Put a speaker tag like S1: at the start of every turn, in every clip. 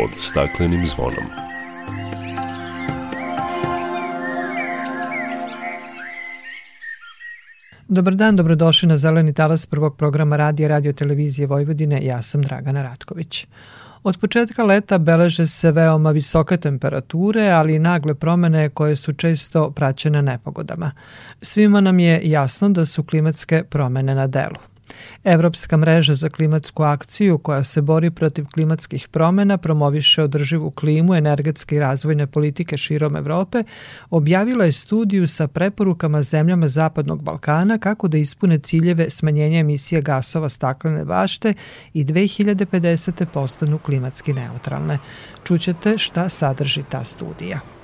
S1: pod staklenim zvonom.
S2: Dobar dan, dobrodošli na Zeleni talas prvog programa radija Radio Televizije Vojvodine. Ja sam Dragana Ratković. Od početka leta beleže se veoma visoke temperature, ali i nagle promene koje su često praćene nepogodama. Svima nam je jasno da su klimatske promene na delu. Evropska mreža za klimatsku akciju koja se bori protiv klimatskih promena, promoviše održivu klimu, energetske i razvojne politike širom Evrope, objavila je studiju sa preporukama zemljama Zapadnog Balkana kako da ispune ciljeve smanjenja emisije gasova staklene bašte i 2050. postanu klimatski neutralne. Čućete šta sadrži ta studija.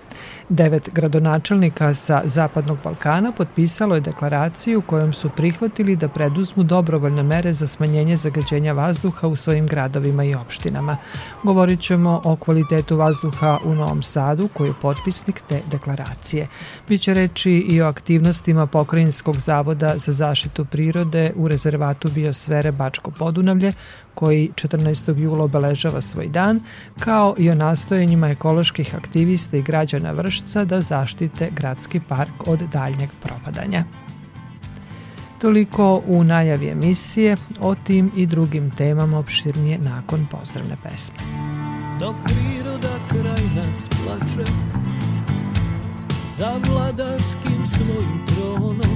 S2: Devet gradonačelnika sa Zapadnog Balkana potpisalo je deklaraciju kojom su prihvatili da preduzmu dobrovoljne mere za smanjenje zagađenja vazduha u svojim gradovima i opštinama. Govorit ćemo o kvalitetu vazduha u Novom Sadu koji je potpisnik te deklaracije. Biće reči i o aktivnostima Pokrajinskog zavoda za zaštitu prirode u rezervatu biosfere Bačko Podunavlje koji 14. jula obeležava svoj dan, kao i o nastojanjima ekoloških aktivista i građana Vršca da zaštite gradski park od daljnjeg propadanja. Toliko u najavi emisije, o tim i drugim temama opširnije nakon pozdravne pesme. Dok priroda kraj nas plače, za vladarskim svojim tronom,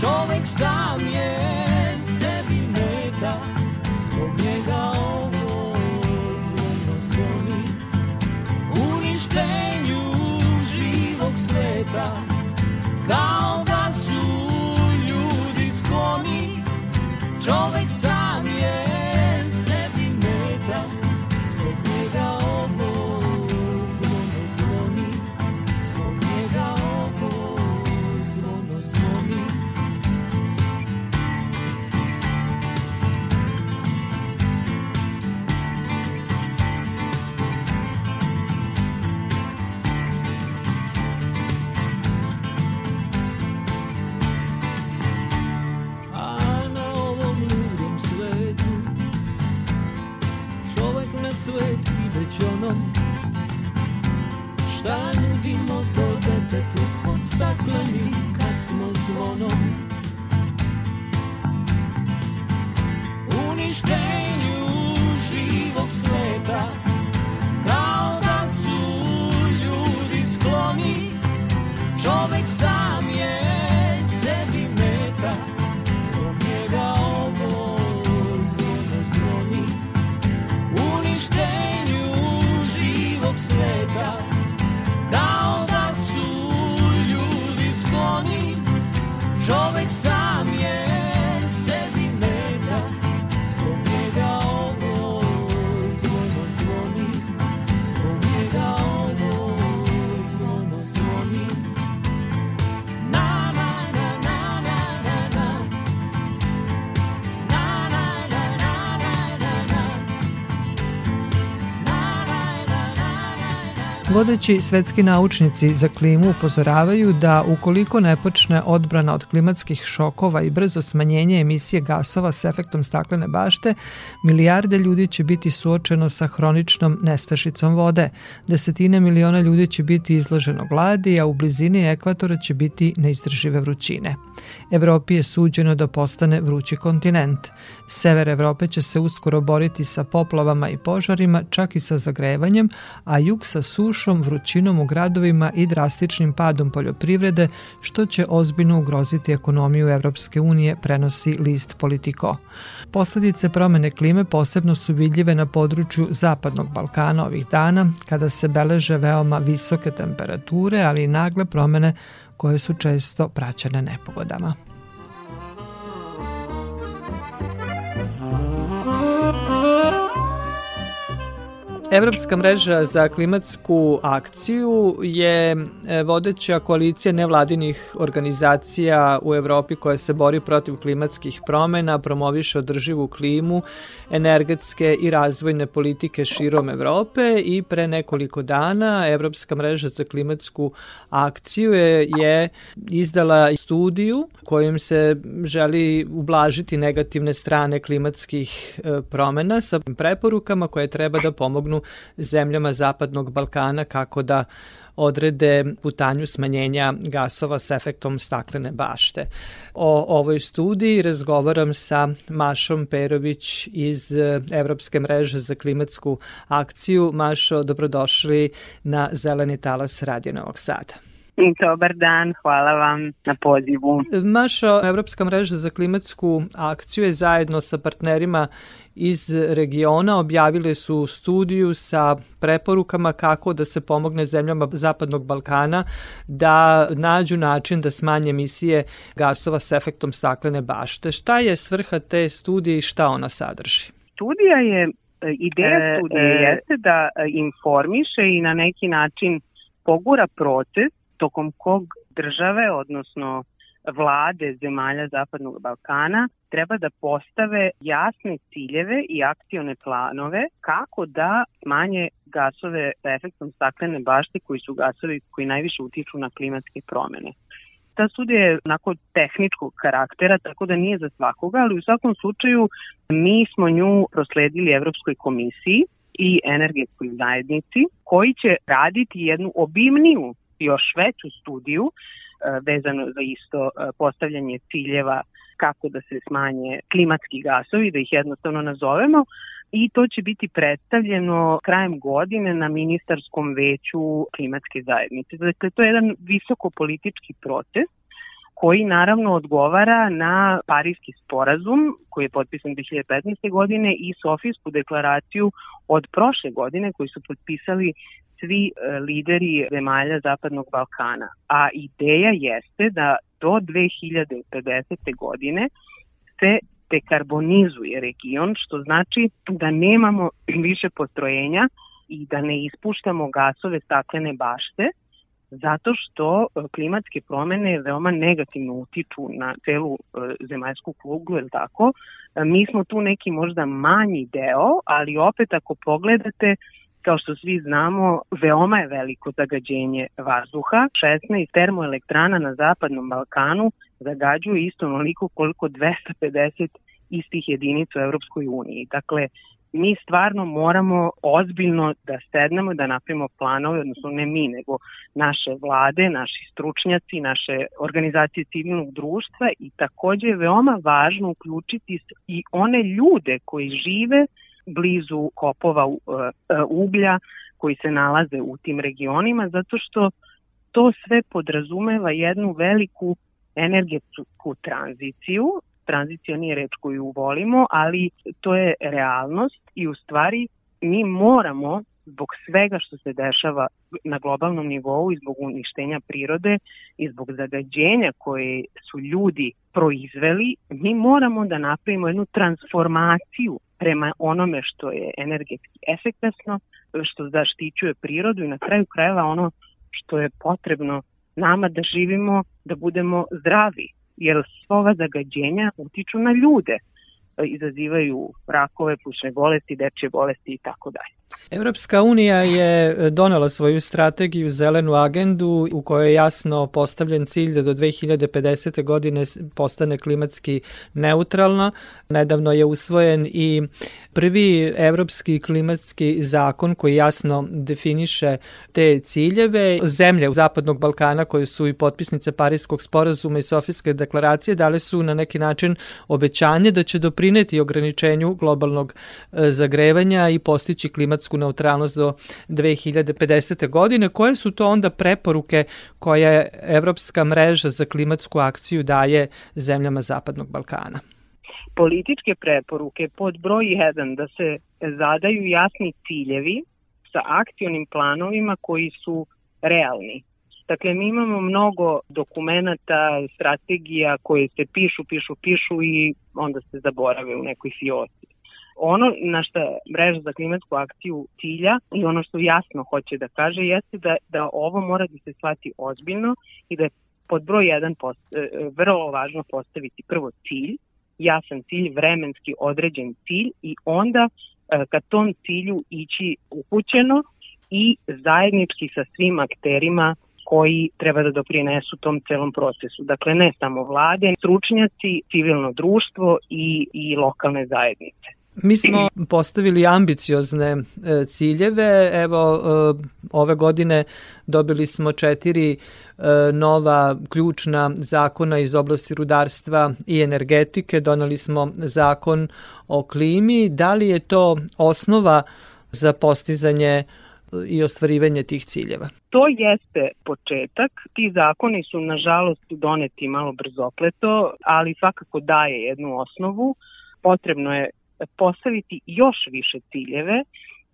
S2: Čovek sam je sebi meta Zbog njega ovo zvono zvoni Uništenju živog sveta Kao da su ljudi skloni. Čovek da nudimo to detetu pod staklenim kad smo zvonom. Uništenju živog sveta. Vodeći svetski naučnici za klimu upozoravaju da ukoliko ne počne odbrana od klimatskih šokova i brzo smanjenje emisije gasova s efektom staklene bašte, milijarde ljudi će biti suočeno sa hroničnom nestašicom vode. Desetine miliona ljudi će biti izloženo gladi, a u blizini ekvatora će biti neizdržive vrućine. Evropi je suđeno da postane vrući kontinent. Sever Evrope će se uskoro boriti sa poplavama i požarima, čak i sa zagrevanjem, a jug sa sušom, vrućinom u gradovima i drastičnim padom poljoprivrede, što će ozbiljno ugroziti ekonomiju Evropske unije, prenosi list Politico. Posledice promene klime posebno su vidljive na području Zapadnog Balkana ovih dana, kada se beleže veoma visoke temperature, ali i nagle promene koje su često praćene nepogodama. Evropska mreža za klimatsku akciju je e, vodeća koalicija nevladinih organizacija u Evropi koja se bori protiv klimatskih promena, promoviše održivu klimu, energetske i razvojne politike širom Evrope i pre nekoliko dana Evropska mreža za klimatsku akciju je, je izdala studiju kojim se želi ublažiti negativne strane klimatskih e, promena sa preporukama koje treba da pomognu zemljama Zapadnog Balkana kako da odrede putanju smanjenja gasova sa efektom staklene bašte. O ovoj studiji razgovaram sa Mašom Perović iz Evropske mreže za klimatsku akciju. Mašo, dobrodošli na Zeleni talas Radio Novog Sada.
S1: Dobar dan, hvala vam na pozivu.
S2: Maša, Evropska mreža za klimatsku akciju je zajedno sa partnerima iz regiona objavile su studiju sa preporukama kako da se pomogne zemljama Zapadnog Balkana da nađu način da smanje emisije gasova s efektom staklene bašte. Šta je svrha te studije i šta ona sadrži?
S1: Studija je, ideja e, studije e, jeste da informiše i na neki način pogura proces tokom kog države, odnosno vlade zemalja Zapadnog Balkana treba da postave jasne ciljeve i akcione planove kako da smanje gasove sa efektom staklene bašte koji su gasovi koji najviše utiču na klimatske promene. Ta studija je onako tehničkog karaktera, tako da nije za svakoga, ali u svakom slučaju mi smo nju prosledili Evropskoj komisiji i energetskoj zajednici koji će raditi jednu obimniju još veću studiju vezano za isto e, postavljanje ciljeva kako da se smanje klimatski gasovi, da ih jednostavno nazovemo, i to će biti predstavljeno krajem godine na ministarskom veću klimatske zajednice. Dakle, to je jedan visoko politički proces koji naravno odgovara na Parijski sporazum koji je potpisan 2015. godine i Sofijsku deklaraciju od prošle godine koji su potpisali svi e, lideri zemalja Zapadnog Balkana. A ideja jeste da do 2050. godine se dekarbonizuje region, što znači da nemamo više postrojenja i da ne ispuštamo gasove staklene bašte, zato što e, klimatske promene veoma negativno utiču na celu e, zemaljsku kuglu, je tako? Mi smo tu neki možda manji deo, ali opet ako pogledate, Kao što svi znamo, veoma je veliko zagađenje vazduha. 16 termoelektrana na Zapadnom Balkanu zagađuju isto onoliko koliko 250 istih jedinica u Evropskoj uniji. Dakle, mi stvarno moramo ozbiljno da sednemo, da napravimo planove, odnosno ne mi, nego naše vlade, naši stručnjaci, naše organizacije civilnog društva i takođe je veoma važno uključiti i one ljude koji žive blizu kopova e, e, uglja koji se nalaze u tim regionima, zato što to sve podrazumeva jednu veliku energetsku tranziciju. Tranzicija nije reč koju volimo, ali to je realnost i u stvari mi moramo zbog svega što se dešava na globalnom nivou i zbog uništenja prirode i zbog zagađenja koje su ljudi proizveli, mi moramo da napravimo jednu transformaciju prema onome što je energetski efektasno, što zaštićuje prirodu i na kraju krajeva ono što je potrebno nama da živimo, da budemo zdravi, jer sva zagađenja utiču na ljude, izazivaju rakove, plućne bolesti, dečje bolesti i tako dalje.
S2: Evropska unija je donela svoju strategiju zelenu agendu u kojoj je jasno postavljen cilj da do 2050. godine postane klimatski neutralna. Nedavno je usvojen i prvi evropski klimatski zakon koji jasno definiše te ciljeve. Zemlje Zapadnog Balkana koje su i potpisnice Parijskog sporazuma i Sofijske deklaracije dale su na neki način obećanje da će doprineti ograničenju globalnog e, zagrevanja i postići klimatsku neutralnost do 2050. godine. Koje su to onda preporuke koje Evropska mreža za klimatsku akciju daje zemljama Zapadnog Balkana?
S1: Političke preporuke pod broj 1 da se zadaju jasni ciljevi sa akcionim planovima koji su realni. Dakle, mi imamo mnogo dokumenta, strategija koje se pišu, pišu, pišu i onda se zaborave u nekoj fioci. Ono na što mreža za klimatsku akciju cilja i ono što jasno hoće da kaže jeste da, da ovo mora da se shvati ozbiljno i da je pod broj jedan post, e, vrlo važno postaviti prvo cilj, jasan cilj, vremenski određen cilj i onda e, ka tom cilju ići upućeno i zajednički sa svim akterima koji treba da doprinesu tom celom procesu. Dakle, ne samo vlade, stručnjaci, civilno društvo i, i lokalne zajednice.
S2: Mi smo postavili ambiciozne e, ciljeve. Evo, e, ove godine dobili smo četiri e, nova ključna zakona iz oblasti rudarstva i energetike. Donali smo zakon o klimi. Da li je to osnova za postizanje i ostvarivanje tih ciljeva?
S1: To jeste početak. Ti zakoni su nažalost doneti malo brzopleto, ali svakako daje jednu osnovu. Potrebno je postaviti još više ciljeve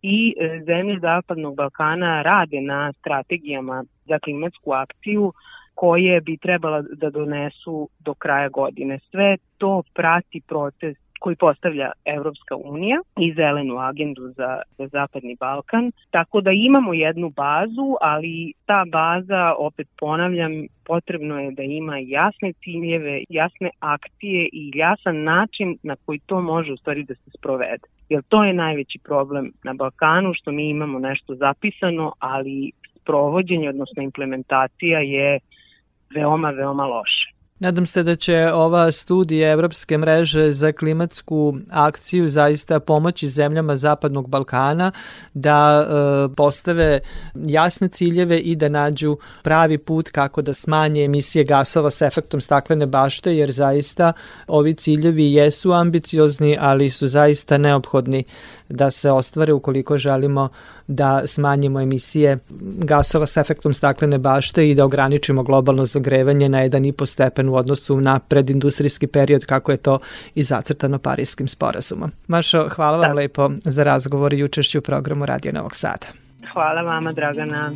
S1: i e, zemlje Zapadnog Balkana rade na strategijama za klimatsku akciju koje bi trebala da donesu do kraja godine. Sve to prati proces koji postavlja Evropska unija i zelenu agendu za, za Zapadni Balkan. Tako da imamo jednu bazu, ali ta baza, opet ponavljam, potrebno je da ima jasne ciljeve, jasne akcije i jasan način na koji to može u stvari da se sprovede. Jer to je najveći problem na Balkanu, što mi imamo nešto zapisano, ali sprovođenje, odnosno implementacija je veoma, veoma loše.
S2: Nadam se da će ova studija Evropske mreže za klimatsku akciju zaista pomoći zemljama Zapadnog Balkana da e, postave jasne ciljeve i da nađu pravi put kako da smanje emisije gasova sa efektom staklene bašte, jer zaista ovi ciljevi jesu ambiciozni, ali su zaista neophodni da se ostvare ukoliko želimo da smanjimo emisije gasova sa efektom staklene bašte i da ograničimo globalno zagrevanje na 1,5 stepen u odnosu na predindustrijski period kako je to i zacrtano Parijskim sporazumom. Mašo, hvala vam da. lepo za razgovor i učešću u programu Radio Novog Sada.
S1: Hvala vama, Dragana.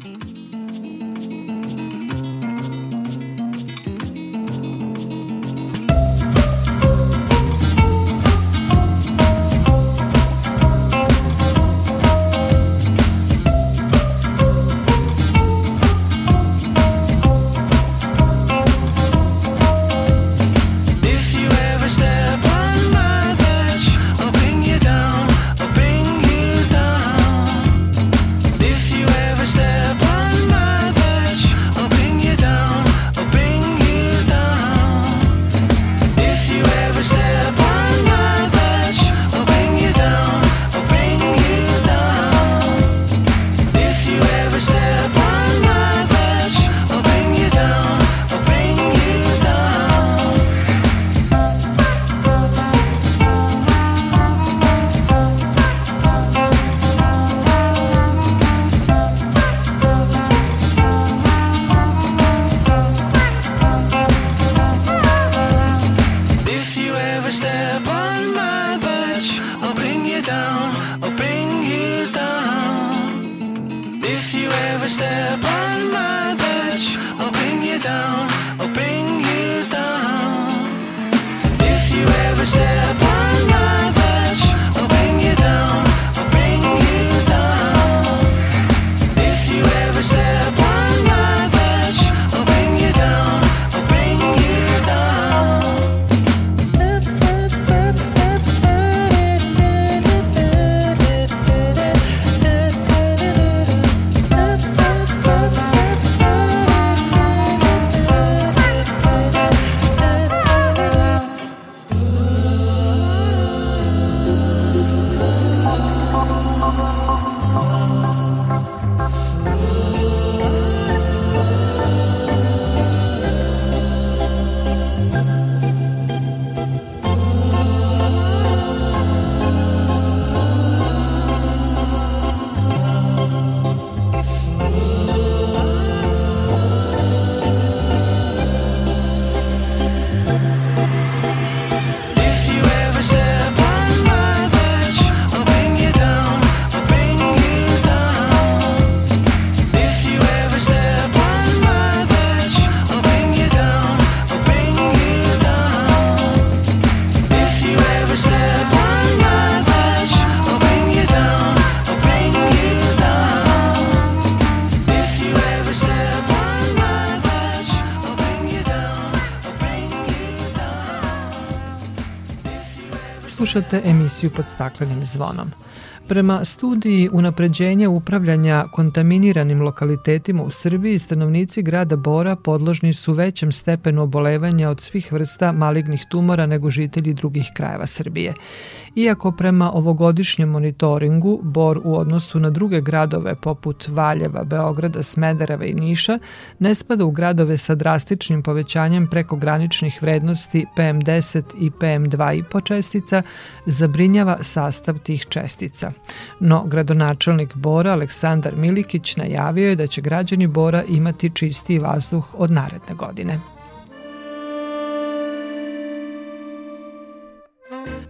S2: Slušate emisiju pod staklenim zvonom. Prema studiji unapređenja upravljanja kontaminiranim lokalitetima u Srbiji, stanovnici grada Bora podložni su većem stepenu obolevanja od svih vrsta malignih tumora nego žitelji drugih krajeva Srbije. Iako prema ovogodišnjem monitoringu Bor u odnosu na druge gradove poput Valjeva, Beograda, Smedereva i Niša ne spada u gradove sa drastičnim povećanjem prekograničnih vrednosti PM10 i PM2,5 čestica, zabrinjava sastav tih čestica. No, gradonačelnik Bora Aleksandar Milikić najavio je da će građani Bora imati čistiji vazduh od naredne godine.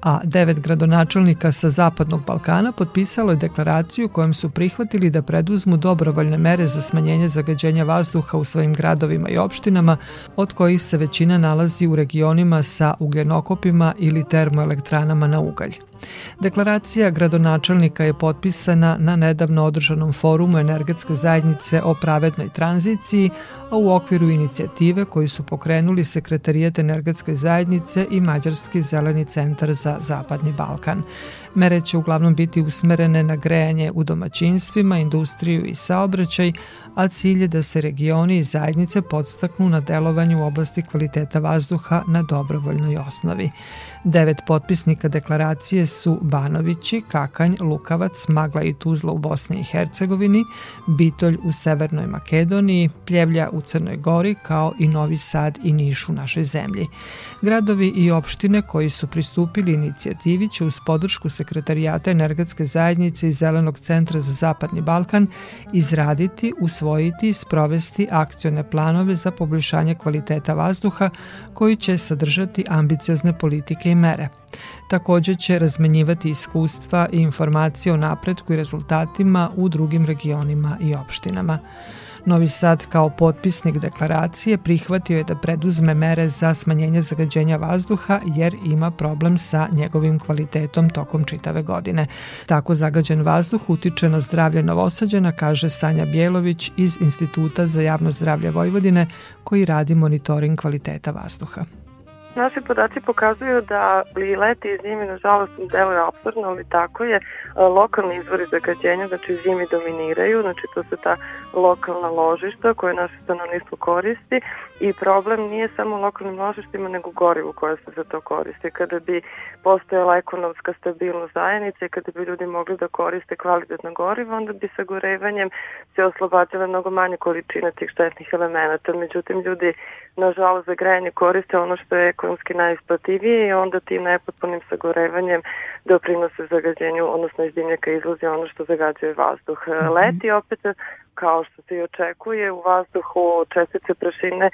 S2: A devet gradonačelnika sa Zapadnog Balkana potpisalo je deklaraciju kojom su prihvatili da preduzmu dobrovoljne mere za smanjenje zagađenja vazduha u svojim gradovima i opštinama, od kojih se većina nalazi u regionima sa ugljenokopima ili termoelektranama na ugalj. Deklaracija gradonačelnika je potpisana na nedavno održanom forumu energetske zajednice o pravednoj tranziciji, a u okviru inicijative koju su pokrenuli Sekretarijat energetske zajednice i Mađarski zeleni centar za Zapadni Balkan. Mere će uglavnom biti usmerene na grejanje u domaćinstvima, industriju i saobraćaj, a cilj je da se regioni i zajednice podstaknu na delovanju u oblasti kvaliteta vazduha na dobrovoljnoj osnovi. Devet potpisnika deklaracije su Banovići, Kakanj, Lukavac, Magla i Tuzla u Bosni i Hercegovini, Bitolj u Severnoj Makedoniji, Pljevlja u Crnoj Gori, kao i Novi Sad i Niš u našoj zemlji. Gradovi i opštine koji su pristupili inicijativi će uz podršku Sekretarijata energetske zajednice i Zelenog centra za Zapadni Balkan izraditi, usvojiti i sprovesti akcione planove za poboljšanje kvaliteta vazduha koji će sadržati ambiciozne politike i mere. Takođe će razmenjivati iskustva i informacije o napretku i rezultatima u drugim regionima i opštinama. Novi Sad kao potpisnik deklaracije prihvatio je da preduzme mere za smanjenje zagađenja vazduha jer ima problem sa njegovim kvalitetom tokom čitave godine. Tako zagađen vazduh utiče na zdravlje Novosađana, kaže Sanja Bjelović iz Instituta za javno zdravlje Vojvodine koji radi monitoring kvaliteta vazduha.
S3: Naši podaci pokazuju da i leti i zimi, nažalost, deluje absurdno, ali tako je. Lokalni izvori zagađenja, znači zimi dominiraju, znači to su ta lokalna ložišta koje naše stanovništvo koristi i problem nije samo u lokalnim ložištima, nego gorivu koja se za to koristi. Kada bi postojala ekonomska stabilnost zajednice i kada bi ljudi mogli da koriste kvalitetno gorivo, onda bi sa gorevanjem se oslobadile mnogo manje količine tih štetnih elemenata. Međutim, ljudi, nažalost, za grejanje koriste ono što je ekonomski najisplativije i onda tim nepotpunim sagorevanjem doprinose zagađenju, odnosno iz dimnjaka izlazi ono što zagađuje vazduh. Mm -hmm. Leti opet kao što se i očekuje u vazduhu čestice prašine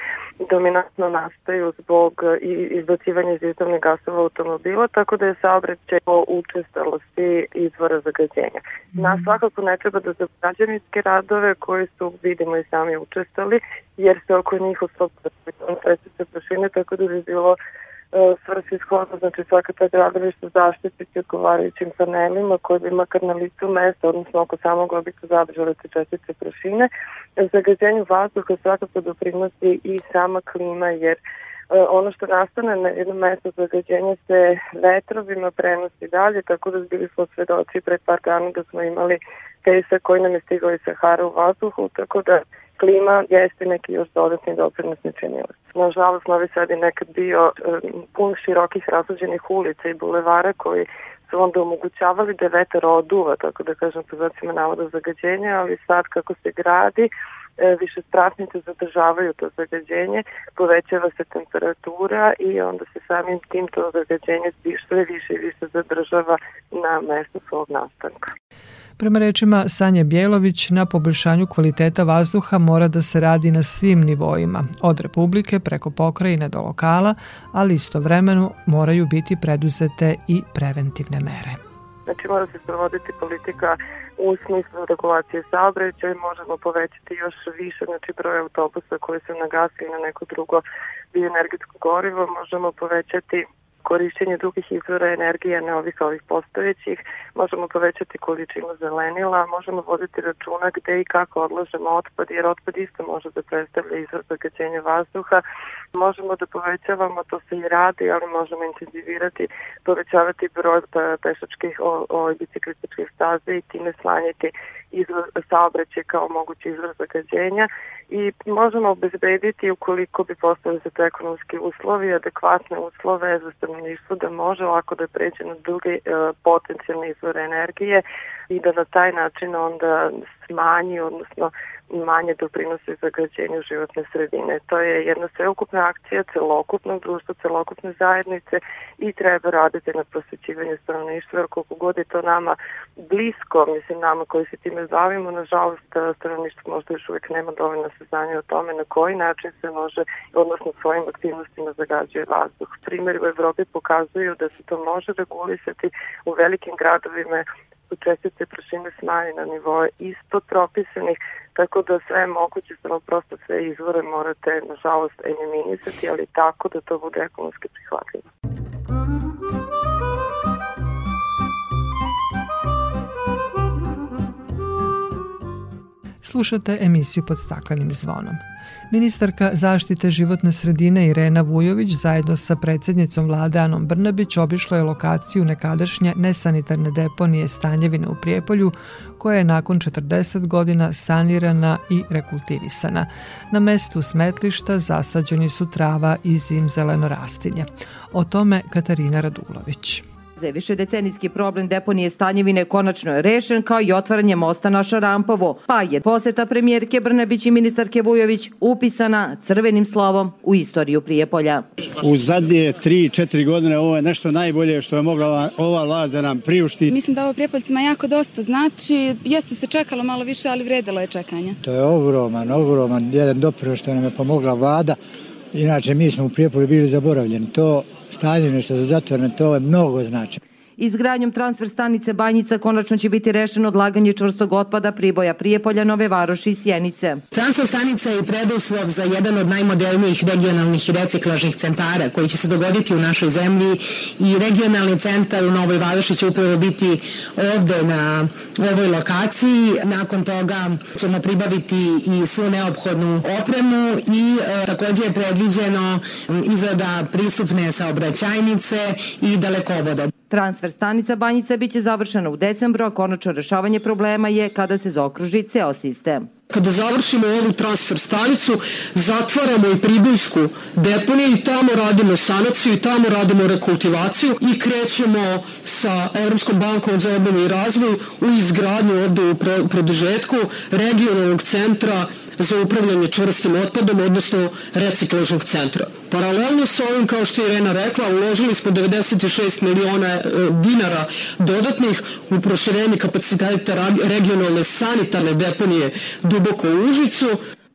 S3: dominantno nastaju zbog izbacivanja izvjetovnih gasova automobila, tako da je saobraćaj po učestalosti izvora zagađenja. Mm. Nas svakako ne treba da za građevinske radove koji su, vidimo i sami učestali, jer se oko njih uslobodaju čestice prašine, tako da bi bilo svrsishodno, znači svaka ta gradilišta zaštititi odgovarajućim panelima koji bi makar na licu mesta, odnosno oko samog objekta zadržale te čestice prašine. Zagađenju vazduha svakako doprinosi i sama klima, jer e, ono što nastane na jednom mestu zagađenja se vetrovima prenosi dalje, tako da bili smo svedoci pred par dana da smo imali pesak koji nam je stigao iz Sahara u vazduhu, tako da klima jeste neki još dodatni doprinosni činilac. Nažalost, Novi Sad je nekad bio pun širokih razlođenih ulica i bulevara koji su onda omogućavali da vetar oduva, tako da kažem po zacima navoda zagađenja, ali sad kako se gradi, e, više strasnice zadržavaju to zagađenje, povećava se temperatura i onda se samim tim to zagađenje sve više i više zadržava na mestu svog nastanka.
S2: Prema rečima Sanje Bjelović, na poboljšanju kvaliteta vazduha mora da se radi na svim nivoima, od republike preko pokrajine do lokala, ali istovremeno moraju biti preduzete i preventivne mere.
S3: Znači mora se provoditi politika u smislu regulacije saobraćaja i možemo povećati još više znači broj autobusa koji se nagasi na neko drugo bioenergetsko gorivo, možemo povećati korišćenje drugih izvora energije neovisno ovih postojećih, možemo povećati količinu zelenila, možemo voditi računa gde i kako odlažemo otpad, jer otpad isto može da predstavlja izvor zagađenja vazduha. Možemo da povećavamo, to se i radi, ali možemo intenzivirati, povećavati broj pešačkih o, o biciklističkih staze i time smanjiti izvor saobraćaja kao mogući izvor zagađenja i možemo obezbediti ukoliko bi postali za to ekonomski uslovi, adekvatne uslove za stanovništvo da može lako da pređe na druge e, potencijalne izvore energije i da na taj način onda smanji, odnosno manje doprinose zagađenju životne sredine. To je jedna sveukupna akcija celokupnog društva, celokupne zajednice i treba raditi na prosvećivanju stanovništva, jer koliko god je to nama blisko, mislim nama koji se time bavimo, nažalost stanovništvo možda još uvek nema dovoljno saznanja o tome na koji način se može, odnosno svojim aktivnostima zagađuje vazduh. Primjer u Evropi pokazuju da se to može regulisati u velikim gradovima su čestice prašine smanje na nivoje ispod propisanih, tako da sve moguće, samo prosto sve izvore morate, nažalost, eliminisati, ali tako da to bude ekonomski prihvatljivo.
S2: Slušate emisiju pod staklenim zvonom. Ministarka zaštite životne sredine Irena Vujović zajedno sa predsednicom vlade Anom Brnabić obišla je lokaciju nekadašnje nesanitarne deponije Stanjevine u Prijepolju koja je nakon 40 godina sanirana i rekultivisana. Na mestu smetlišta zasađeni su trava i zim zeleno rastinje. O tome Katarina Radulović.
S4: Za više decenijski problem deponije Stanjevine konačno je rešen kao i otvaranje mosta na Šarampovo, pa je poseta premijerke Brnebić i ministarke Vujović upisana crvenim slovom u istoriju Prijepolja.
S5: U zadnje 3-4 godine ovo je nešto najbolje što je mogla ova laza nam priuštiti.
S6: Mislim da ovo Prijepoljcima jako dosta znači. Jeste se čekalo malo više, ali vredilo je čekanje.
S5: To je ogroman, ogroman jedan doprino što nam je pomogla vlada. Inače, mi smo u Prijepolju bili zaboravljeni. To stanje nešto da zatvorene, to je mnogo znači.
S4: Izgradnjom transfer stanice Banjica konačno će biti rešeno odlaganje čvrstog otpada Priboja, Prijepolja, Nove Varoši i Sjenice.
S7: Transfer stanica je preduslov za jedan od najmodernijih regionalnih reciklažnih centara koji će se dogoditi u našoj zemlji i regionalni centar u Novoj Varoši će upravo biti ovde na ovoj lokaciji. Nakon toga ćemo pribaviti i svu neophodnu opremu i e, takođe je predviđeno izrada pristupne saobraćajnice i dalekovoda.
S4: Transfer stanica Banjica biće završena u decembru, a konačno rešavanje problema je kada se zaokruži ceo sistem.
S8: Kada završimo ovu transfer stanicu, zatvaramo i pribojsku deponiju i tamo radimo sanaciju i tamo radimo rekultivaciju i krećemo sa Evropskom bankom za obnovu i razvoj u izgradnju ovde u produžetku regionalnog centra za upravljanje čvrstim otpadom, odnosno reciklažnog centra. Paralelno sa ovim, kao što je Irena rekla, uložili smo 96 miliona e, dinara dodatnih u proširenje kapaciteta regionalne sanitarne deponije duboko u Užicu,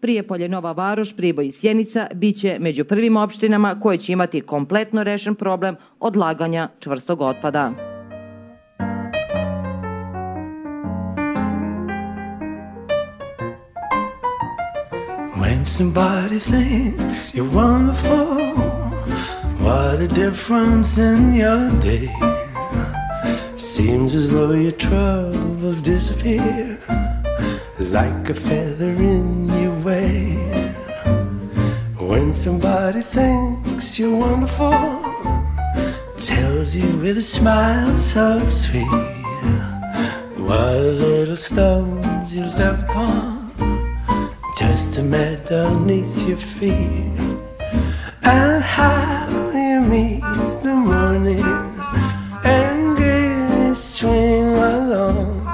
S4: Prijepolje, Nova Varoš, Priboj i Sjenica biće među prvim opštinama koje će imati kompletno rešen problem odlaganja čvrstog otpada. When somebody thinks you're wonderful, what a difference in your day. Seems as though your troubles disappear like a feather in your way. When somebody thinks you're wonderful, tells you with a smile so sweet, what little stones you'll step upon Testament underneath your feet. And how you meet the morning And gaily swing along.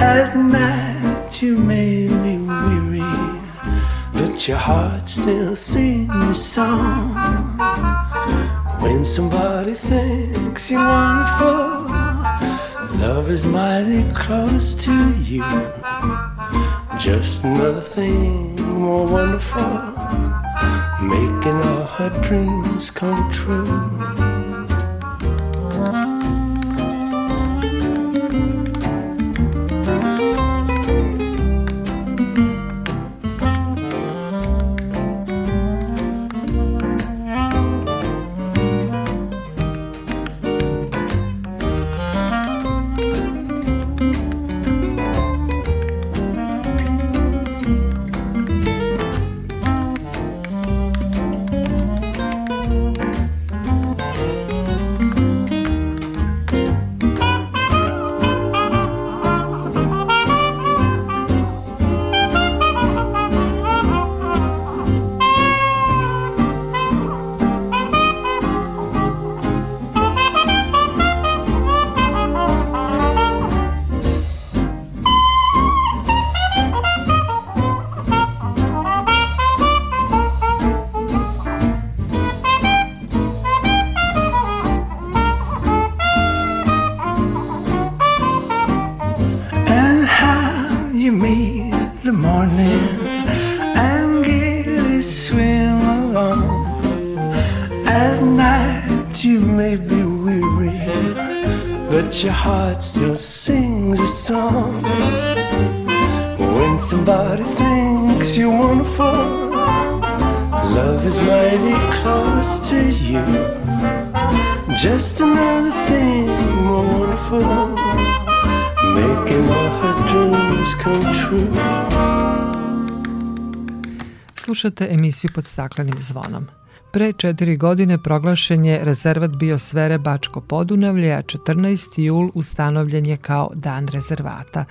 S4: At night you may be weary But your heart still sings your song. When somebody thinks you're wonderful Love is mighty close to you just another thing more wonderful, making all her dreams come true.
S9: Your heart still sings a song. When somebody thinks you're wonderful, love is mighty close to you. Just another thing more wonderful, making all her dreams come true.
S2: Slušate emisiju pod staklenim zvonom. Pre četiri godine proglašen je rezervat biosfere Bačko Podunavlje, a 14. jul ustanovljen je kao dan rezervata.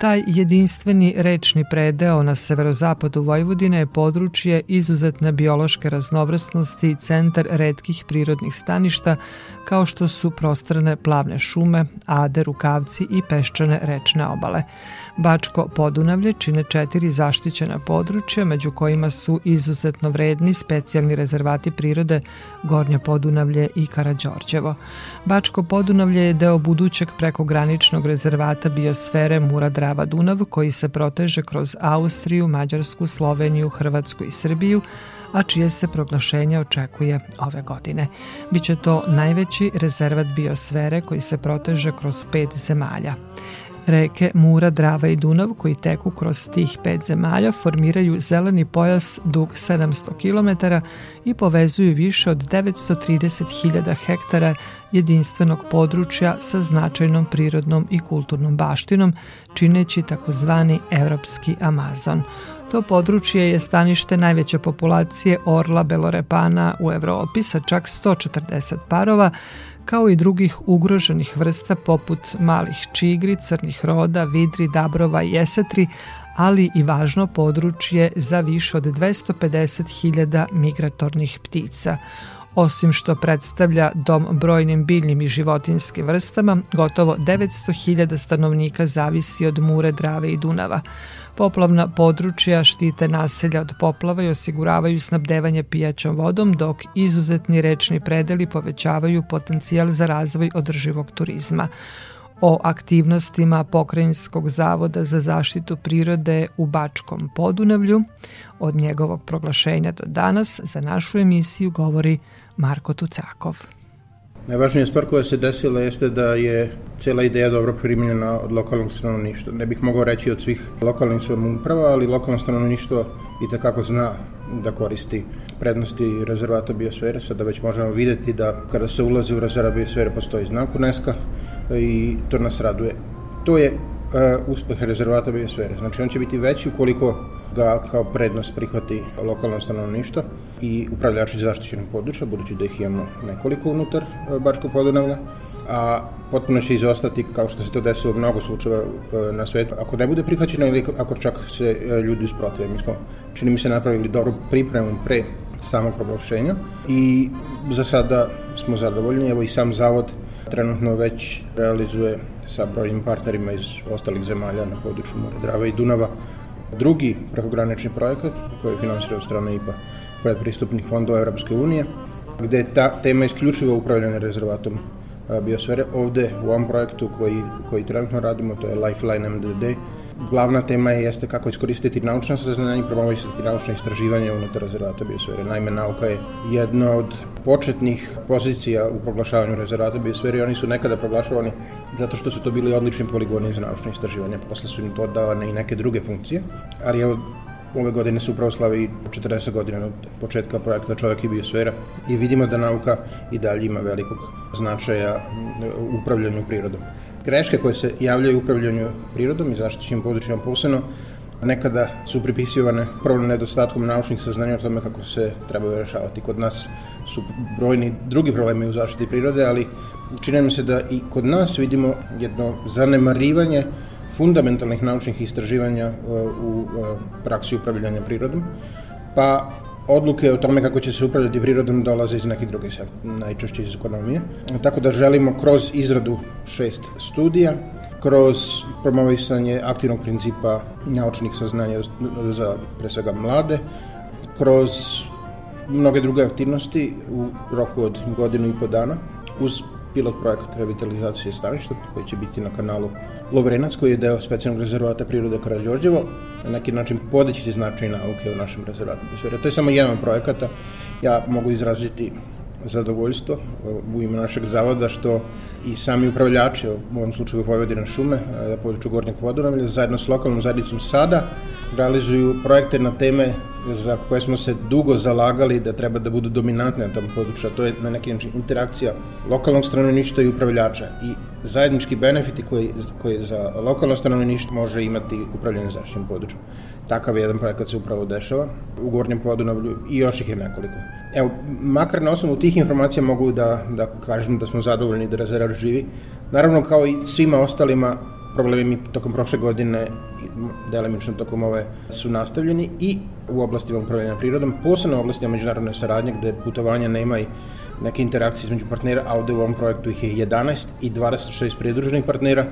S2: Taj jedinstveni rečni predeo na severozapadu Vojvodine je područje izuzetne biološke raznovrsnosti i centar redkih prirodnih staništa kao što su prostrane plavne šume, ade, rukavci i peščane rečne obale. Bačko Podunavlje čine četiri zaštićena područja, među kojima su izuzetno vredni specijalni rezervati prirode Gornje Podunavlje i Karađorđevo. Bačko Podunavlje je deo budućeg prekograničnog rezervata biosfere Mura-Drava-Dunav koji se proteže kroz Austriju, Mađarsku, Sloveniju, Hrvatsku i Srbiju, a čije se proglašenje očekuje ove godine. Biće to najveći rezervat biosfere koji se proteže kroz pet zemalja. Reke Mura, Drava i Dunav koji teku kroz tih pet zemalja formiraju zeleni pojas dug 700 km i povezuju više od 930.000 hektara jedinstvenog područja sa značajnom prirodnom i kulturnom baštinom, čineći takozvani Evropski Amazon. To područje je stanište najveće populacije orla belorepana u Evropi sa čak 140 parova, kao i drugih ugroženih vrsta poput malih čigri, crnih roda, vidri, dabrova i esetri, ali i važno područje za više od 250.000 migratornih ptica. Osim što predstavlja dom brojnim biljnim i životinskim vrstama, gotovo 900.000 stanovnika zavisi od Mure, Drave i Dunava. Poplavna područja štite naselja od poplava i osiguravaju snabdevanje pijaćom vodom, dok izuzetni rečni predeli povećavaju potencijal za razvoj održivog turizma o aktivnostima Pokrajinskog zavoda za zaštitu prirode u Bačkom Podunavlju. Od njegovog proglašenja do danas za našu emisiju govori Marko Tucakov.
S10: Najvažnija stvar koja se desila jeste da je cela ideja dobro primljena od lokalnog stanovništva. Ne bih mogao reći od svih lokalnih samouprava, ali lokalno stanovništvo i takako zna da koristi prednosti rezervata biosfere. Sada već možemo videti da kada se ulazi u rezervat biosfere postoji znak UNESCO i to nas raduje. To je uh, uspeh rezervata biosfere. Znači on će biti veći ukoliko ga kao prednost prihvati lokalno stanovništvo i upravljači zaštićenog područja, budući da ih imamo nekoliko unutar e, Bačko podunavlja, a potpuno će izostati, kao što se to desilo u mnogo slučajeva e, na svetu, ako ne bude prihvaćeno ili ako čak se e, ljudi usprotive. Mi smo, čini mi se, napravili dobru pripremu pre samog proglašenja i za sada smo zadovoljni. Evo i sam zavod trenutno već realizuje sa brojnim partnerima iz ostalih zemalja na području More Drava i Dunava drugi prekogranični projekat koji je finansira od strane IPA predpristupnih fondova Evropske unije, gde je ta tema isključivo upravljanje rezervatom biosfere. Ovde u ovom projektu koji, koji trenutno radimo, to je Lifeline MDD, glavna tema je jeste kako iskoristiti naučna saznanja i promovisati naučne istraživanja unutar rezervata biosfere. Naime, nauka je jedna od početnih pozicija u proglašavanju rezervata biosfere i oni su nekada proglašavani zato što su to bili odlični poligoni za naučne istraživanja. Posle su im to davane i neke druge funkcije, ali evo ove godine su upravo slavi 40 godina od početka projekta Čovek i biosfera i vidimo da nauka i dalje ima velikog značaja u upravljanju prirodom. Greške koje se javljaju u upravljanju prirodom i zaštićenim područjima posebno nekada su pripisivane prvo nedostatkom naučnih saznanja o tome kako se trebaju rešavati. Kod nas su brojni drugi problemi u zaštiti prirode, ali čini mi se da i kod nas vidimo jedno zanemarivanje fundamentalnih naučnih istraživanja e, u e, praksi upravljanja prirodom, pa odluke o tome kako će se upravljati prirodom dolaze iz nekih drugih sektora, najčešće iz ekonomije. Tako da želimo kroz izradu šest studija, kroz promovisanje aktivnog principa naučnih saznanja za pre svega mlade, kroz mnoge druge aktivnosti u roku od godinu i po dana, uz pilot projekat revitalizacije staništa koji će biti na kanalu Lovrenac koji je deo specijalnog rezervata prirode Karadžorđevo na neki način podići značaj nauke u našem rezervatu. To je samo jedan od projekata. Ja mogu izraziti zadovoljstvo u ime našeg zavoda što i sami upravljači, u ovom slučaju Vojvodina šume, na području Gornjeg Podunavlja, zajedno s lokalnom zajednicom sada, realizuju projekte na teme za koje smo se dugo zalagali da treba da budu dominantne na tom području, a to je na neki način interakcija lokalnog stanovništva i upravljača i zajednički benefiti koji, koji za lokalno stanovništvo može imati upravljanje zaštićenim područjem. Takav jedan projekat se upravo dešava u Gornjem Podunavlju i još ih je nekoliko. Evo, makar na osnovu tih informacija mogu da, da kažem da smo zadovoljni da rezervar živi. Naravno, kao i svima ostalima, problemi tokom prošle godine delimično tokom ove su nastavljeni i u oblastima upravljanja prirodom, posebno u oblastima međunarodne saradnje gde putovanja nema i neke interakcije između partnera, a ovde u ovom projektu ih je 11 i 26 pridruženih partnera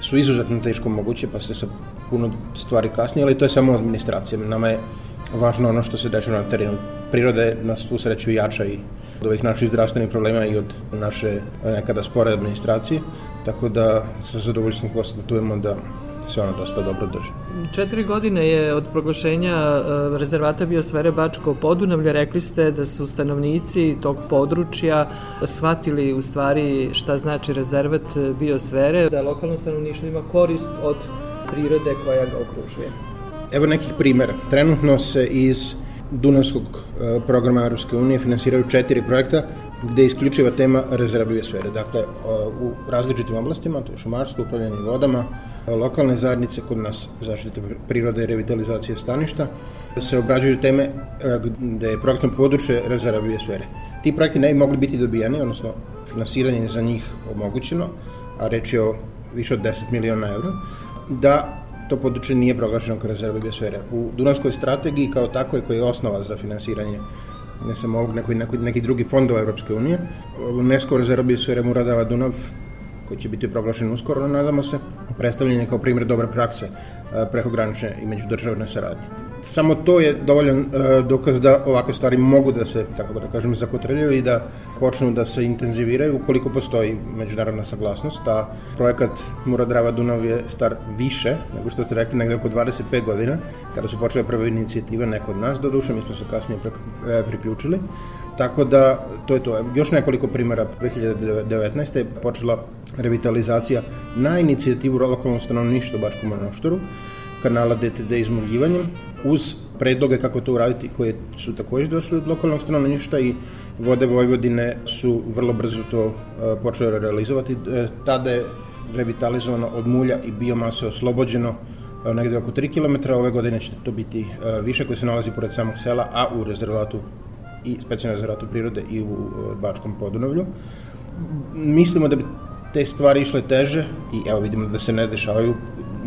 S10: su izuzetno teško moguće, pa se sa puno stvari kasnije, ali to je samo administracija. Nama je važno ono što se dešava na terenu. Priroda je na svu sreću jača i od ovih naših zdravstvenih problema i od naše nekada spore administracije, tako da sa zadovoljstvom konstatujemo da se ona dosta dobro drži.
S2: Četiri godine je od proglašenja rezervata biosfere Bačko Podunavlja. Rekli ste da su stanovnici tog područja shvatili u stvari šta znači rezervat biosfere, da lokalno stanovništvo ima korist od prirode koja ga okružuje.
S10: Evo nekih primjera. Trenutno se iz Dunavskog e, programa Europske unije finansiraju četiri projekta gde je isključiva tema rezerva biosfere. Dakle, u različitim oblastima, to je šumarstvo, upravljanje vodama, lokalne zajednice kod nas zaštite prirode i revitalizacije staništa, se obrađuju teme e, gde je projektno područje rezerva biosfere. Ti projekti ne bi mogli biti dobijani, odnosno finansiranje za njih omogućeno, a reč je o više od 10 miliona eura, da to područje nije proglašeno kao rezerva biosfere. U Dunavskoj strategiji kao tako je koja je osnova za finansiranje ne samo ovog, neki, neki, neki drugi fondova Evropske unije. UNESCO rezerva biosfere Muradava Dunav koji će biti proglašen uskoro, nadamo se, predstavljen je kao primjer dobre prakse prekogranične i međudržavne saradnje samo to je dovoljan uh, dokaz da ovakve stvari mogu da se, tako da kažem, zakotrljaju i da počnu da se intenziviraju ukoliko postoji međunarodna saglasnost. Ta projekat Muradrava Dunav je star više, nego što ste rekli, negde oko 25 godina, kada su počele prve inicijative, neko od nas, do duše, mi smo se kasnije e, priključili. Tako da, to je to. Još nekoliko primjera. 2019. je počela revitalizacija na inicijativu lokalnog stanovništva Bačkom monoštoru, kanala DTD izmoljivanjem, uz predloge kako to uraditi koje su takođe došli od lokalnog stanovništva i vode Vojvodine su vrlo brzo to uh, počele realizovati. E, tada je revitalizovano od mulja i biomase oslobođeno uh, negde oko 3 km, ove godine će to biti više koje se nalazi pored samog sela, a u rezervatu i specijalnom rezervatu prirode i u Bačkom Podunavlju. Mislimo da bi te stvari išle teže i evo vidimo da se ne dešavaju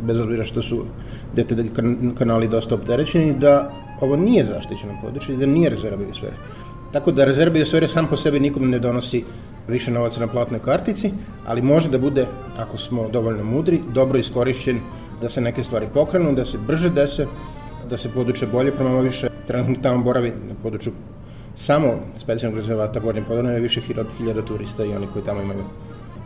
S10: bez obzira što su DTD kanali dosta opterećeni, da ovo nije zaštićeno područje da nije rezerva biosfere. Tako da rezerva biosfere sam po sebi nikom ne donosi više novaca na platnoj kartici, ali može da bude, ako smo dovoljno mudri, dobro iskorišćen da se neke stvari pokrenu, da se brže dese, da se područje bolje promoviše. Trenutno tamo boravi na području samo specijalnog rezervata Gornje Podane više hiljada turista i oni koji tamo imaju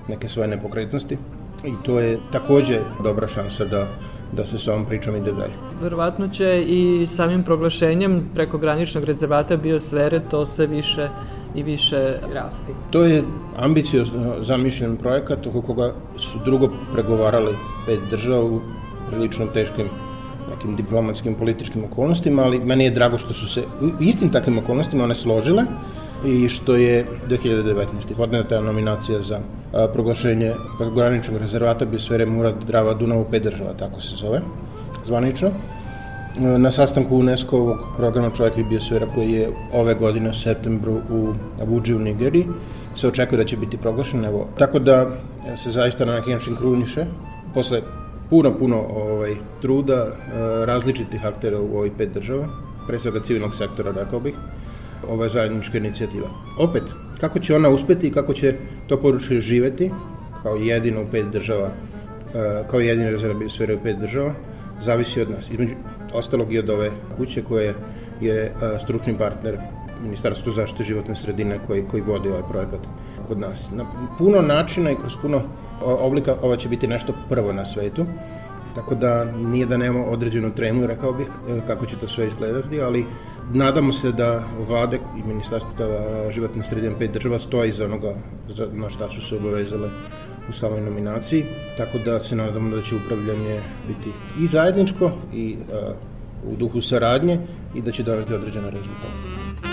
S10: neke svoje nepokretnosti i to je takođe dobra šansa da da se sa ovom pričom ide dalje.
S2: Verovatno će i samim proglašenjem preko graničnog rezervata biosfere to sve više i više rasti.
S10: To je ambiciozno zamišljen projekat oko koga su drugo pregovarali pet država u prilično teškim nekim diplomatskim političkim okolnostima, ali meni je drago što su se u istim takvim okolnostima one složile i što je 2019. podneta nominacija za proglašenje prekograničnog rezervata biosfere Murad Drava Dunav u pet država, tako se zove, zvanično. Na sastanku UNESCO-ovog programa Čovjek i biosfera koji je ove godine u septembru u Abuđi u Nigeriji se očekuje da će biti proglašen. Evo, tako da se zaista na neki način kruniše posle puno, puno ovaj, truda različitih aktera u ovih pet država, pre svega civilnog sektora, rekao bih, ova zajednička inicijativa. Opet, kako će ona uspeti i kako će to područje živeti kao jedino u pet država, e, kao jedina rezerva biosfere u pet država, zavisi od nas. Između ostalog i od ove kuće koje je e, stručni partner Ministarstvo zaštite životne sredine koji, koji vodi ovaj projekat kod nas. Na puno načina i kroz puno oblika ovo će biti nešto prvo na svetu. Tako da nije da nemamo određenu trenu, rekao bih, e, kako će to sve izgledati, ali nadamo se da vlade i ministarstva životne sredine pet država stoji za onoga na šta su se obavezale u samoj nominaciji, tako da se nadamo da će upravljanje biti i zajedničko i uh, u duhu saradnje i da će doneti određene rezultate.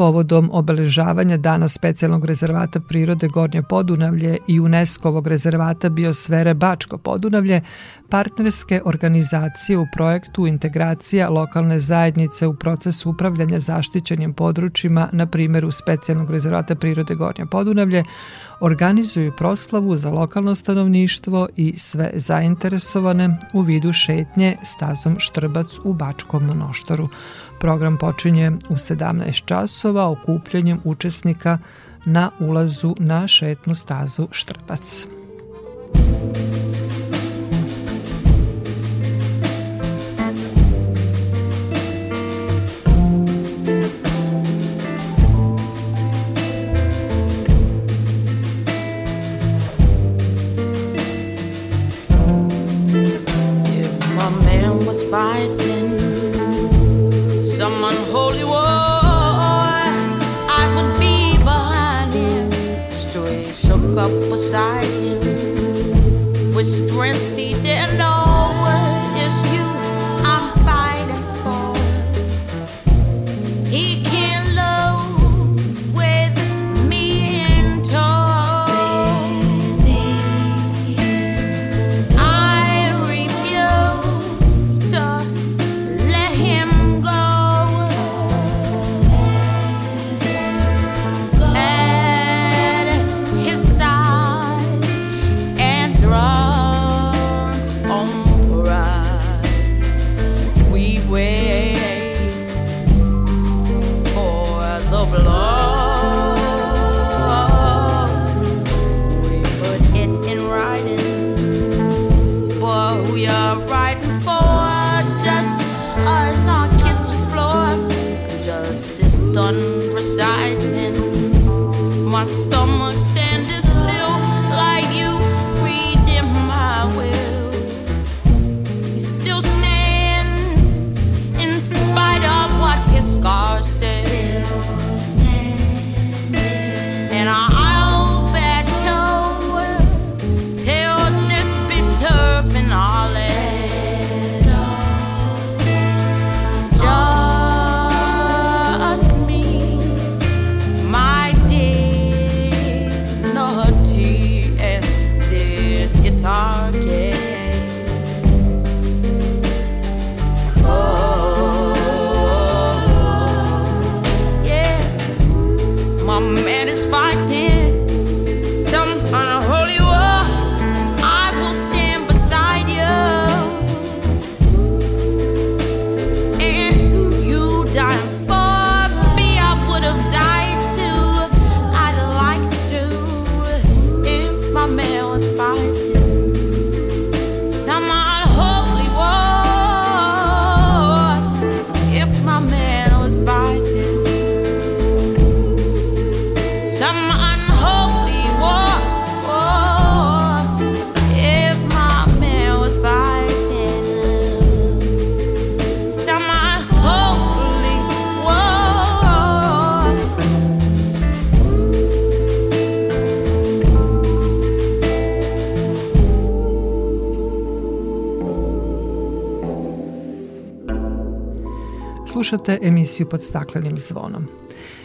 S11: Povodom obeležavanja Dana specijalnog rezervata prirode Gornje Podunavlje i UNESCO-ovog rezervata biosfere Bačko Podunavlje, partnerske organizacije u projektu integracija lokalne zajednice u procesu upravljanja zaštićenim područjima, na primjeru specijalnog rezervata prirode Gornje Podunavlje, organizuju proslavu za lokalno stanovništvo i sve zainteresovane u vidu šetnje stazom Štrbac u Bačkom monoštoru. Program počinje u 17 časova okupljanjem učesnika na ulazu na šetnu stazu Štrbac. thirst done reciting. My stomach's. Slušate emisiju pod staklenim zvonom.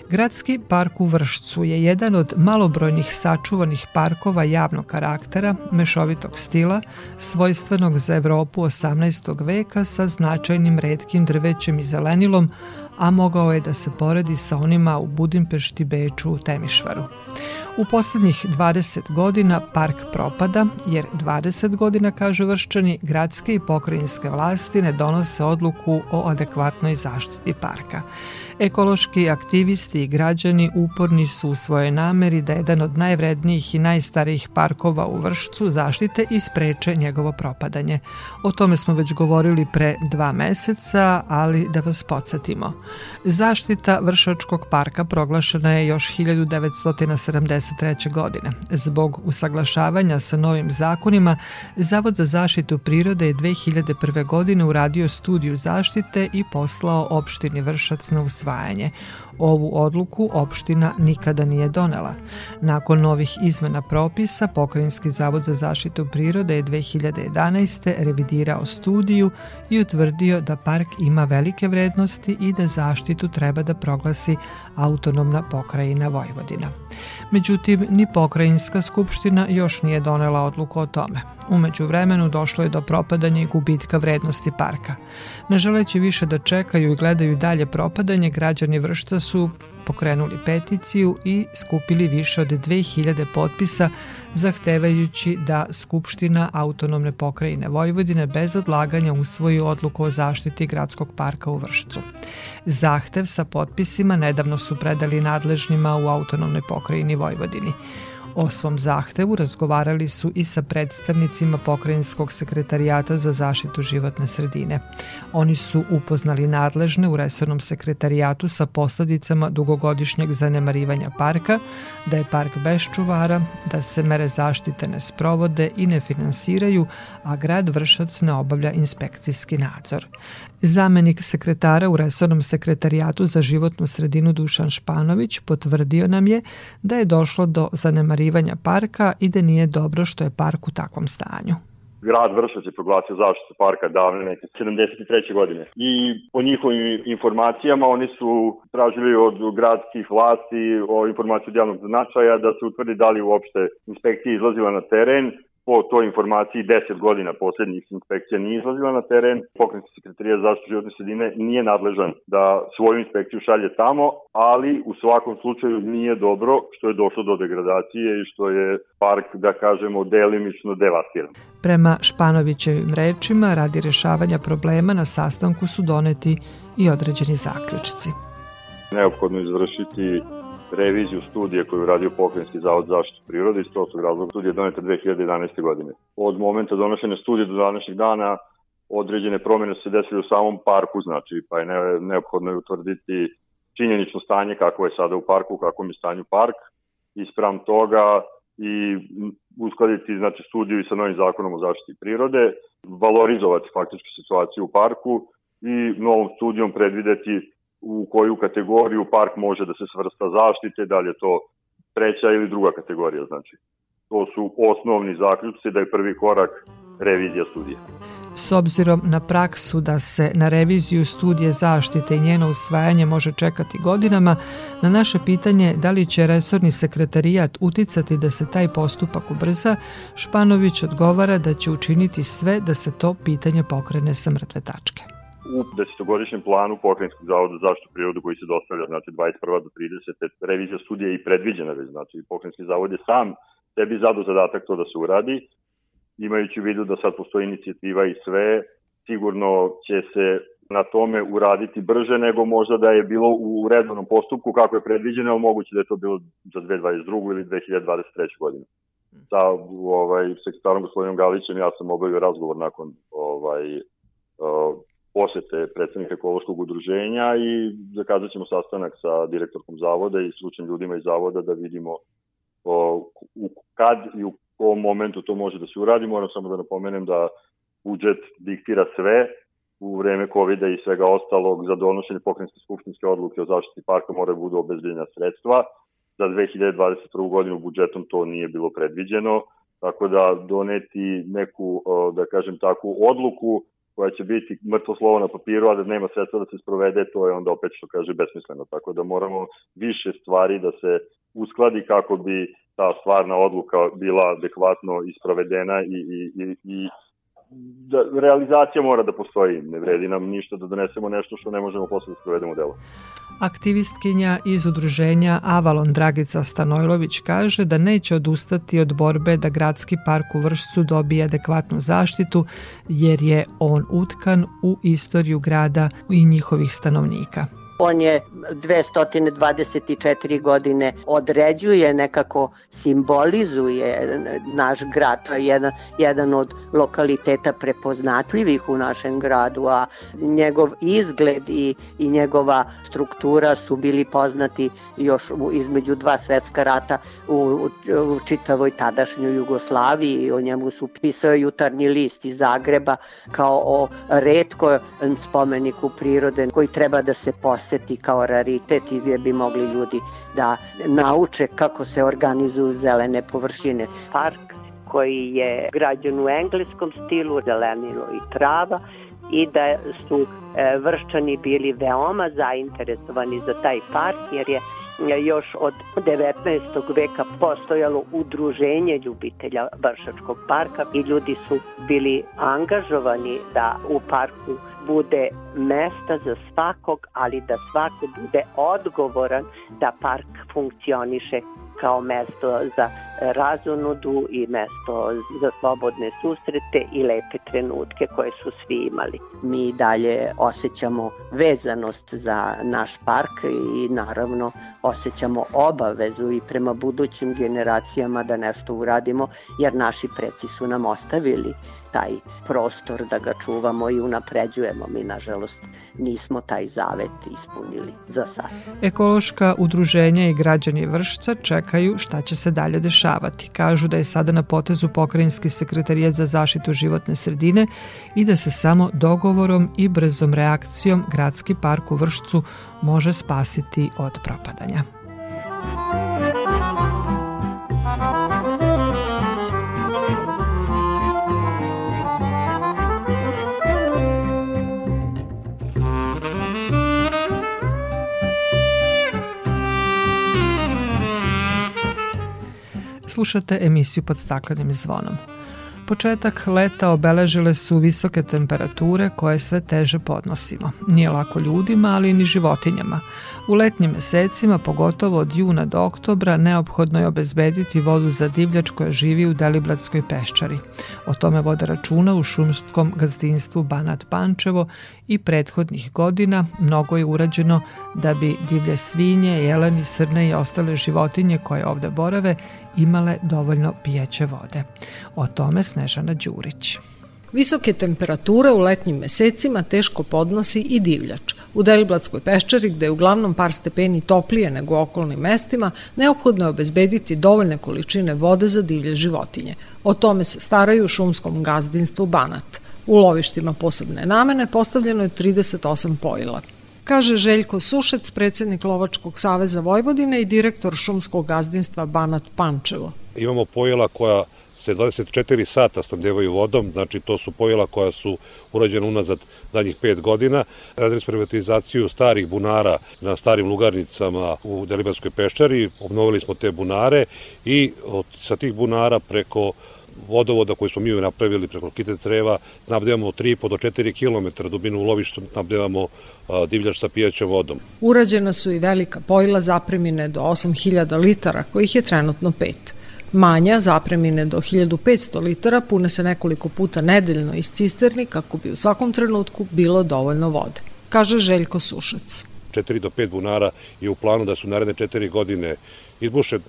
S2: Gradski park u Vršcu je jedan od malobrojnih sačuvanih parkova javnog karaktera, mešovitog stila, svojstvenog za Evropu 18. veka sa značajnim redkim drvećem i zelenilom, a mogao je da se poredi sa onima u Budimpešti, Beču, Temišvaru. U poslednjih 20 godina park propada, jer 20 godina, kažu vrščani, gradske i pokrajinske vlasti ne donose odluku o adekvatnoj zaštiti parka. Ekološki aktivisti i građani uporni su u svojoj nameri da jedan od najvrednijih i najstarijih parkova u Vršcu zaštite i spreče njegovo propadanje. O tome smo već govorili pre dva meseca, ali da vas podsjetimo. Zaštita Vršačkog parka proglašena je još 1973. godine. Zbog usaglašavanja sa novim zakonima, Zavod za zaštitu prirode je 2001. godine uradio studiju zaštite i poslao opštini Vršac na usvajanje usvajanje. Ovu odluku opština nikada nije donela. Nakon novih izmena propisa, Pokrajinski zavod za zaštitu prirode je 2011. revidirao studiju i utvrdio da park ima velike vrednosti i da zaštitu treba da proglasi autonomna pokrajina Vojvodina. Međutim, ni pokrajinska skupština još nije donela odluku o tome. Umeđu vremenu došlo je do propadanja i gubitka vrednosti parka. Ne želeći više da čekaju i gledaju dalje propadanje, građani Vršca su pokrenuli peticiju i skupili više od 2000 potpisa zahtevajući da Skupština autonomne pokrajine Vojvodine bez odlaganja usvoji odluku o zaštiti gradskog parka u Vršcu. Zahtev sa potpisima nedavno su predali nadležnima u autonomnoj pokrajini Vojvodini. O svom zahtevu razgovarali su i sa predstavnicima Pokrajinskog sekretarijata za zaštitu životne sredine. Oni su upoznali nadležne u resornom sekretarijatu sa posledicama dugogodišnjeg zanemarivanja parka, da je park bez čuvara, da se mere zaštite ne sprovode i ne finansiraju, a grad Vršac ne obavlja inspekcijski nadzor. Zamenik sekretara u Resornom sekretarijatu za životnu sredinu Dušan Španović potvrdio nam je da je došlo do zanemarivanja parka i da nije dobro što je park u takvom stanju
S12: grad Vršac je proglasio zaštitu parka davne neke 73. godine. I po njihovim informacijama oni su tražili od gradskih vlasti o informaciju od javnog značaja da se utvrdi da li uopšte inspekcija izlazila na teren po toj informaciji 10 godina poslednjih inspekcija nije izlazila na teren. Pokrenjski sekretarija za zaštitu životne sredine nije nadležan da svoju inspekciju šalje tamo, ali u svakom slučaju nije dobro što je došlo do degradacije i što je park, da kažemo, delimično devastiran.
S2: Prema Španovićevim rečima, radi rešavanja problema na sastanku su doneti i određeni zaključci.
S12: Neophodno izvršiti reviziju studije koju je radio Pokrenjski zavod za zaštitu prirode iz prostog razloga. Studija je doneta 2011. godine. Od momenta donošenja studije do današnjeg dana određene promjene se desile u samom parku, znači pa je neophodno je utvrditi činjenično stanje kako je sada u parku, kako je stanju park i sprem toga i uskladiti znači, studiju i sa novim zakonom o zaštiti prirode, valorizovati faktičku situaciju u parku i novom studijom predvideti u koju kategoriju park može da se svrsta zaštite, da li je to treća ili druga kategorija, znači. To su osnovni zaključci da je prvi korak revizija studije.
S2: S obzirom na praksu da se na reviziju studije zaštite i njeno usvajanje može čekati godinama, na naše pitanje da li će resorni sekretarijat uticati da se taj postupak ubrza, Španović odgovara da će učiniti sve da se to pitanje pokrene sa mrtve tačke
S12: u desetogodišnjem planu Pokrajinskog zavoda za zaštitu prirodu koji se dostavlja, znači 21. do 30. revizija studija i predviđena već, znači Pokrajinski zavod je sam sebi zadu zadatak to da se uradi, imajući u vidu da sad postoji inicijativa i sve, sigurno će se na tome uraditi brže nego možda da je bilo u redovnom postupku kako je predviđeno, ali moguće da je to bilo za 2022. ili 2023. godinu. Sa ovaj, sekretarom gospodinom Galićem ja sam obavio razgovor nakon ovaj, posete predsednika ekološkog udruženja i zakazat ćemo sastanak sa direktorkom zavoda i stručnim ljudima iz zavoda da vidimo o, u, kad i u kom momentu to može da se uradi. Moram samo da napomenem da budžet diktira sve u vreme covid i svega ostalog za donošenje pokrenjske skupštinske odluke o zaštiti parka mora da budu obezbiljena sredstva. Za 2021. godinu budžetom to nije bilo predviđeno, tako da doneti neku, da kažem takvu odluku koja će biti mrtvo slovo na papiru, a da nema sredstva da se sprovede, to je onda opet što kaže besmisleno. Tako da moramo više stvari da se uskladi kako bi ta stvarna odluka bila adekvatno isprovedena i, i, i, i da realizacija mora da postoji. Ne vredi nam ništa da donesemo nešto što ne možemo posle da sprovedemo u delo.
S2: Aktivistkinja iz udruženja Avalon Dragica Stanojlović kaže da neće odustati od borbe da gradski park u Vršcu dobije adekvatnu zaštitu jer je on utkan u istoriju grada i njihovih stanovnika.
S13: On je 224 godine određuje, nekako simbolizuje naš grad. To je jedan, jedan od lokaliteta prepoznatljivih u našem gradu, a njegov izgled i, i njegova struktura su bili poznati još u, između dva svetska rata u, u, u čitavoj tadašnjoj Jugoslaviji. O njemu su pisao jutarnji list iz Zagreba kao o redko spomeniku prirode koji treba da se posle poseti kao raritet i gdje bi mogli ljudi da nauče kako se organizuju zelene površine.
S14: Park koji je građen u engleskom stilu, zelenilo i trava i da su e, vrščani bili veoma zainteresovani za taj park jer je još od 19. veka postojalo udruženje ljubitelja Vršačkog parka i ljudi su bili angažovani da u parku bude mesta za svakog, ali da svako bude odgovoran da park funkcioniše kao mesto za razonudu i mesto za slobodne susrete i lepe trenutke koje su svi imali.
S13: Mi dalje osjećamo vezanost za naš park i naravno osjećamo obavezu i prema budućim generacijama da nešto uradimo jer naši preci su nam ostavili taj prostor da ga čuvamo i unapređujemo. Mi, nažalost, nismo taj zavet ispunili za sad.
S2: Ekološka udruženja i građani Vršca čekaju šta će se dalje dešavati. Kažu da je sada na potezu pokrajinski sekretarijat za zaštitu životne sredine i da se samo dogovorom i brzom reakcijom gradski park u Vršcu može spasiti od propadanja. Slušate emisiju pod staklenim zvonom. Početak leta obeležile su visoke temperature koje sve teže podnosimo. Nije lako ljudima, ali ni životinjama. U letnjim mesecima, pogotovo od juna do oktobra, neophodno je obezbediti vodu za divljač koja živi u Deliblatskoj peščari. O tome vode računa u šumskom gazdinstvu Banat Pančevo i prethodnih godina mnogo je urađeno da bi divlje svinje, jeleni, srne i ostale životinje koje ovde borave imale dovoljno pijeće vode. O tome Snežana Đurić.
S15: Visoke temperature u letnjim mesecima teško podnosi i divljač. U Deliblatskoj peščari, gde je uglavnom par stepeni toplije nego u okolnim mestima, neophodno je obezbediti dovoljne količine vode za divlje životinje. O tome se staraju u šumskom gazdinstvu Banat. U lovištima posebne namene postavljeno je 38 pojila kaže Željko Sušec, predsednik Lovačkog saveza Vojvodine i direktor šumskog gazdinstva Banat Pančevo.
S16: Imamo pojela koja se 24 sata snabdevaju vodom, znači to su pojela koja su urađena unazad zadnjih 5 godina. Radili smo privatizaciju starih bunara na starim lugarnicama u Delibanskoj peščari, obnovili smo te bunare i od, sa tih bunara preko vodovoda koji smo mi napravili preko Kite Creva, nabdevamo 3,5 do 4 km dubinu u lovištu, nabdevamo divljač sa pijaćom vodom.
S15: Urađena su i velika pojila zapremine do 8000 litara, kojih je trenutno pet. Manja, zapremine do 1500 litara, pune se nekoliko puta nedeljno iz cisterni kako bi u svakom trenutku bilo dovoljno vode, kaže Željko Sušac.
S16: 4 do 5 bunara je u planu da su naredne 4 godine izbuše,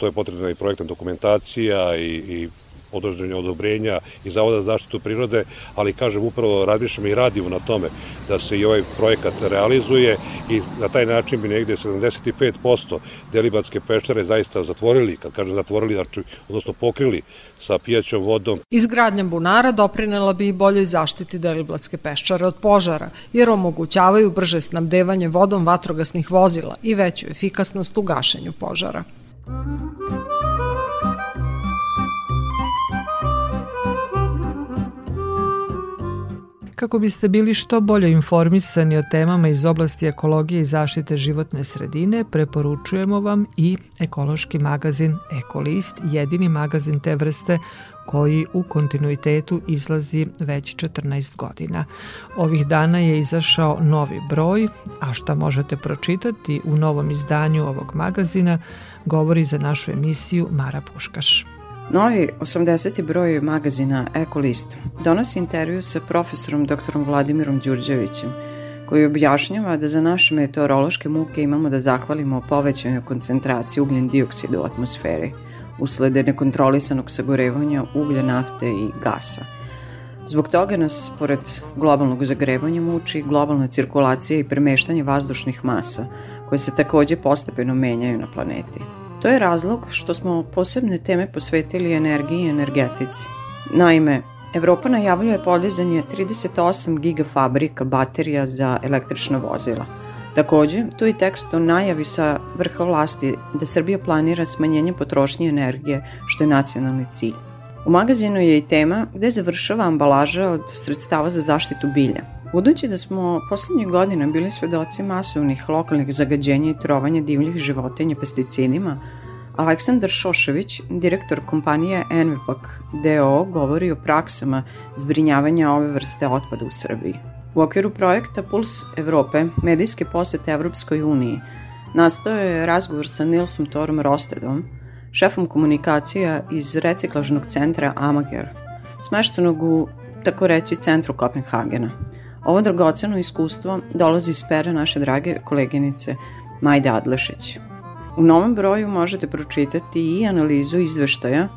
S16: to je potrebna i projektna dokumentacija i, i određenja odobrenja i Zavoda za zaštitu prirode, ali kažem upravo razmišljamo i radimo na tome da se i ovaj projekat realizuje i na taj način bi negde 75% Delibatske peščare zaista zatvorili, kad kažem zatvorili, znači, odnosno pokrili sa pijaćom vodom.
S15: Izgradnja bunara doprinela bi i boljoj zaštiti Deliblatske peščare od požara, jer omogućavaju brže snabdevanje vodom vatrogasnih vozila i veću efikasnost u gašenju požara.
S2: Kako biste bili što bolje informisani o temama iz oblasti ekologije i zaštite životne sredine, preporučujemo vam i ekološki magazin Ekolist, jedini magazin te vrste koji u kontinuitetu izlazi već 14 godina. Ovih dana je izašao novi broj, a šta možete pročitati u novom izdanju ovog magazina govori za našu emisiju Mara Puškaš.
S17: Novi 80. broj magazina Ekolist donosi intervju sa profesorom dr. Vladimirom Đurđevićem, koji objašnjava da za naše meteorološke muke imamo da zahvalimo povećanju koncentraciji ugljen dioksida u atmosferi – uslede nekontrolisanog sagorevanja uglja, nafte i gasa. Zbog toga nas, pored globalnog zagrevanja, muči globalna cirkulacija i premeštanje vazdušnih masa, koje se takođe postepeno menjaju na planeti. To je razlog što smo posebne teme posvetili energiji i energetici. Naime, Evropa najavljuje podizanje 38 gigafabrika baterija za električna vozila – Takođe, tu i tekst o najavi sa vrha vlasti da Srbija planira smanjenje potrošnje energije, što je nacionalni cilj. U magazinu je i tema gde završava ambalaža od sredstava za zaštitu bilja. Budući da smo poslednjih godina bili svedoci masovnih lokalnih zagađenja i trovanja divljih životinja pesticidima, Aleksandar Šošević, direktor kompanije Envipak DO, govori o praksama zbrinjavanja ove vrste otpada u Srbiji. U okviru projekta Puls Evrope, medijske posete Evropskoj uniji, nastao je razgovor sa Nilsom Torom Rostedom, šefom komunikacija iz reciklažnog centra Amager, smeštenog u, tako reći, centru Kopenhagena. Ovo dragoceno iskustvo dolazi iz pera naše drage koleginice Majde Adlešić. U novom broju možete pročitati i analizu izveštaja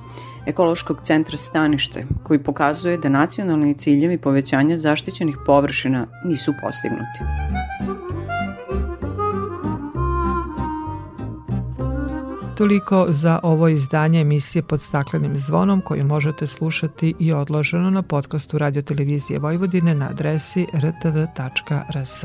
S17: Ekološkog centra Stanište, koji pokazuje da nacionalni ciljevi povećanja zaštićenih površina nisu postignuti.
S2: Toliko za ovo izdanje emisije pod staklenim zvonom koju možete slušati i odloženo na podcastu Radio Televizije Vojvodine na adresi rtv.rs.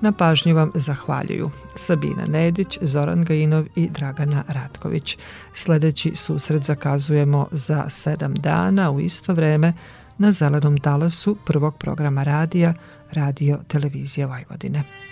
S2: Na pažnji vam zahvaljuju Sabina Nedić, Zoran Gajinov i Dragana Ratković. Sledeći susret zakazujemo za sedam dana u isto vreme na zelenom talasu prvog programa radija Radio Televizije Vojvodine.